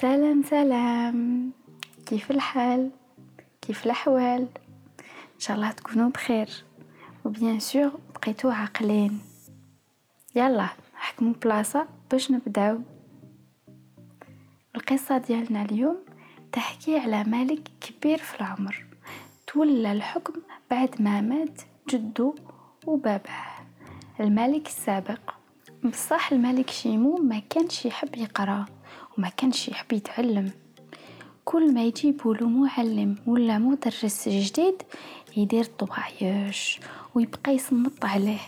سلام سلام. كيف الحال؟ كيف الأحوال؟ إن شاء الله تكونوا بخير. وبيان سور بقيتو عاقلين. يلا حكموا بلاصة باش نبداو. القصة ديالنا اليوم تحكي على ملك كبير في العمر. تولى الحكم بعد ما مات جدو وباباه الملك السابق. بصح الملك شيمو ما كانش يحب يقرأ. وما كانش يحب يتعلم. كل ما يجيبوا له معلم ولا مدرس جديد يدير طوايش ويبقى يصمت عليه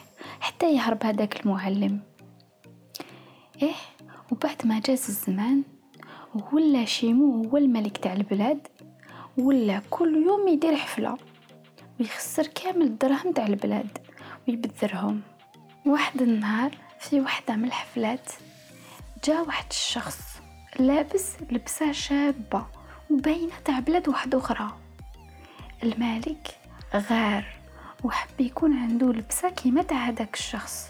حتى يهرب هذاك المعلم. إيه وبعد ما جاز الزمان ولا شيمو هو الملك تاع البلاد ولا كل يوم يدير حفلة ويخسر كامل الدراهم تاع البلاد ويبذرهم. واحد النهار في وحدة من الحفلات جا واحد الشخص لابس لبسة شابة وباينة تاع بلاد واحدة أخرى. الملك غار وحب يكون عنده لبسة كيما تاع هداك الشخص.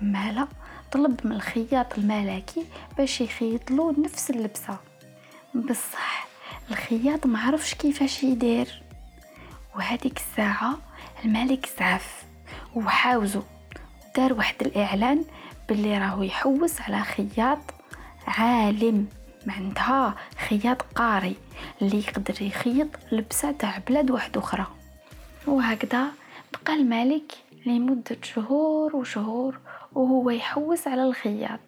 مالا طلب من الخياط الملكي باش يخيط له نفس اللبسة. بصح الخياط ما عرفش كيفاش يدير. وهذيك الساعة الملك زعف وحاوزو دار واحد الإعلان باللي راهو يحوس على خياط عالم معناتها خياط قاري اللي يقدر يخيط لبسة تاع بلاد واحد أخرى. وهكذا بقى الملك لمدة شهور وشهور وهو يحوس على الخياط.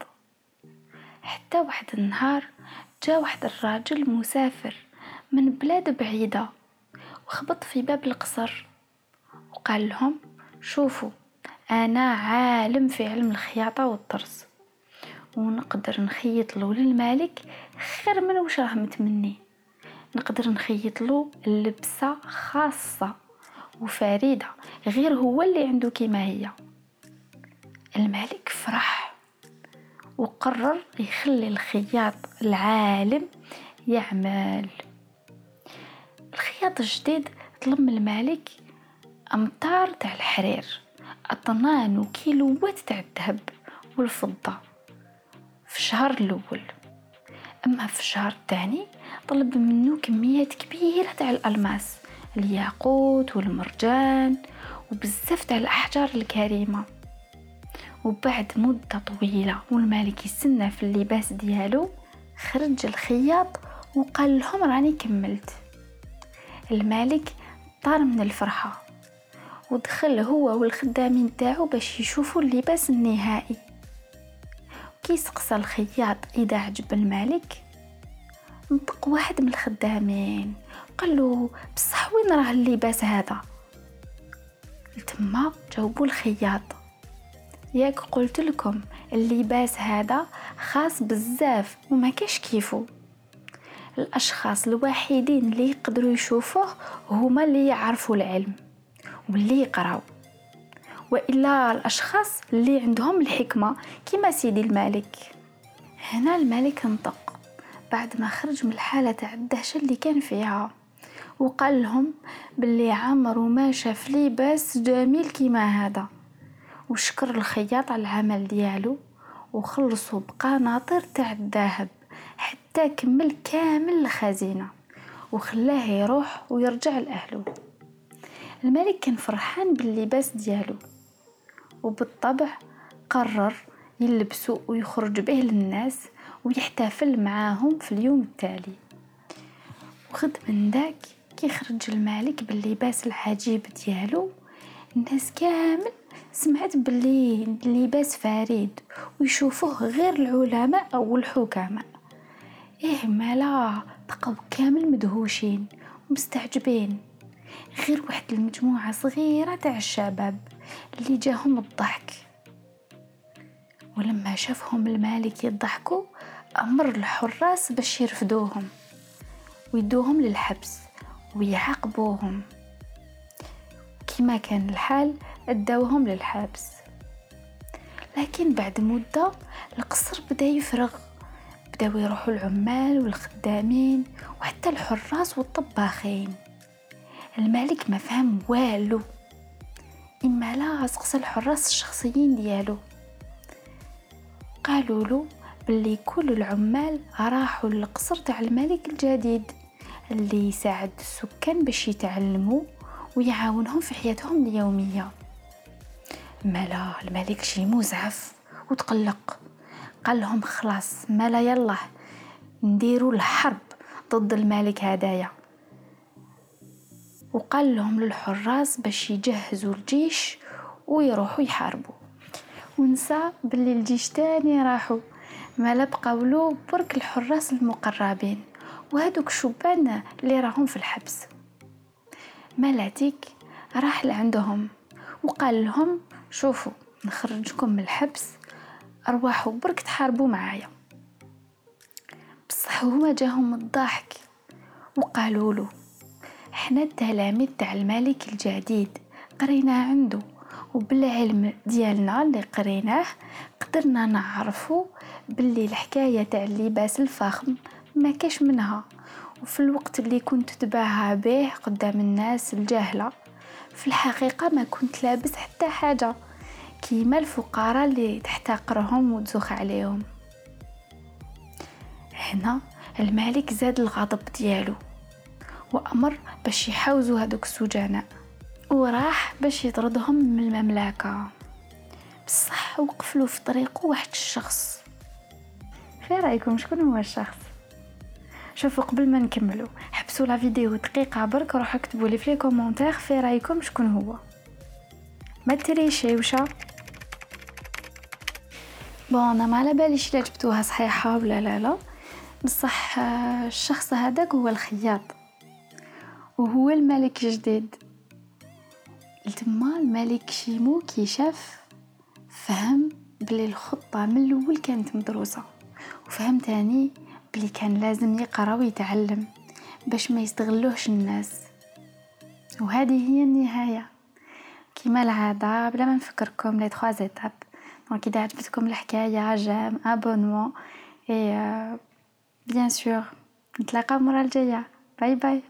حتى واحد النهار جا واحد الراجل مسافر من بلاد بعيدة وخبط في باب القصر وقال لهم شوفوا أنا عالم في علم الخياطة والطرز. ونقدر نخيط له للملك خير من وش راه متمني. نقدر نخيط له لبسة خاصة وفريدة غير هو اللي عنده كيما هي. الملك فرح وقرر يخلي الخياط العالم يعمل. الخياط الجديد طلب من الملك امتار تاع الحرير أطنان وكيلوات تاع الذهب والفضة. في الشهر الأول. أما في الشهر الثاني طلب منه كميات كبيرة تاع الألماس الياقوت والمرجان وبزاف تاع الأحجار الكريمة. وبعد مدة طويلة والملك يستنى في اللباس ديالو خرج الخياط وقال لهم راني كملت. الملك طار من الفرحة ودخل هو والخدامين تاعو باش يشوفوا اللباس النهائي. كي سقسى الخياط إذا عجب الملك؟ نطق واحد من الخدامين. قال له بصح وين راه اللباس هذا؟ تما جاوبوا الخياط. ياك قلت لكم اللباس هذا خاص بزاف وما كاش كيفو. الأشخاص الوحيدين اللي يقدروا يشوفوه هما اللي يعرفوا العلم واللي يقراو. وإلا الأشخاص اللي عندهم الحكمة. كيما سيدي الملك. هنا الملك انطق. بعد ما خرج من الحالة تاع الدهشة اللي كان فيها. وقال لهم باللي عمرو ما شاف لباس جميل كيما هذا. وشكر الخياط على العمل ديالو. وخلصوا بقناطر تاع الذهب. حتى كمل كامل الخزينة. وخلاه يروح ويرجع لأهله. الملك كان فرحان باللباس ديالو. وبالطبع قرر يلبسو ويخرج به للناس ويحتفل معاهم في اليوم التالي. وخد من داك كي خرج الملك باللباس العجيب ديالو. الناس كامل سمعت باللي اللباس فريد ويشوفوه غير العلماء أو الحكماء. إيه مالا بقوا كامل مدهوشين ومستعجبين غير واحد المجموعة صغيرة تاع الشباب اللي جاهم الضحك ولما شافهم الملك يضحكوا أمر الحراس باش يرفدوهم ويدوهم للحبس ويعاقبوهم. كما كان الحال أداوهم للحبس. لكن بعد مدة القصر بدأ يفرغ. بداو يروحوا العمال والخدامين وحتى الحراس والطباخين. الملك ما فهم والو. إما لا سقسى الحراس الشخصيين ديالو. قالوا له بلي كل العمال راحوا للقصر تاع الملك الجديد اللي يساعد السكان باش يتعلموا ويعاونهم في حياتهم اليومية. مالا الملك شي مزعف وتقلق. قال لهم خلاص مالا يلا نديروا الحرب ضد الملك هدايا. وقال لهم للحراس باش يجهزوا الجيش ويروحوا يحاربوا. ونسى باللي الجيش تاني راحوا. ما بقاولو برك الحراس المقربين. وهذوك الشبان اللي راهم في الحبس. مالاتيك راح لعندهم. وقال لهم شوفوا نخرجكم من الحبس أرواحوا برك تحاربوا معايا. بصح هما جاهم الضحك. وقالوا له إحنا التلاميذ تاع الملك الجديد قرينا عنده وبالعلم ديالنا اللي قريناه قدرنا نعرفو باللي الحكاية تاع اللباس الفخم ما كاش منها. وفي الوقت اللي كنت تباهى به قدام الناس الجاهله في الحقيقة ما كنت لابس حتى حاجة كيما الفقراء اللي تحتقرهم وتزوخ عليهم. هنا الملك زاد الغضب ديالو. وأمر باش يحاوزوا هذوك السجناء وراح باش يطردهم من المملكة. بصح وقفلو في طريقه واحد الشخص. في رأيكم شكون هو الشخص؟ شوفوا قبل ما نكملو حبسوا la vidéo دقيقة برك روحوا اكتبوا لي في les commentaires في رأيكم شكون هو. ما تريشيوشا بون أنا ما على باليش إلا جبتوها صحيحة ولا لا لا. بصح الشخص هذاك هو الخياط. وهو الملك الجديد لتما الملك شيمو كي شاف فهم بلي الخطة من الأول كانت مدروسة وفهم تاني بلي كان لازم يقرأ ويتعلم باش ما يستغلوهش الناس. وهذه هي النهاية. كما العادة بلا ما نفكركم les trois étapes donc إذا عجبتكم الحكاية j'aime abonnement et bien sûr نتلاقاو المرة الجاية. bye bye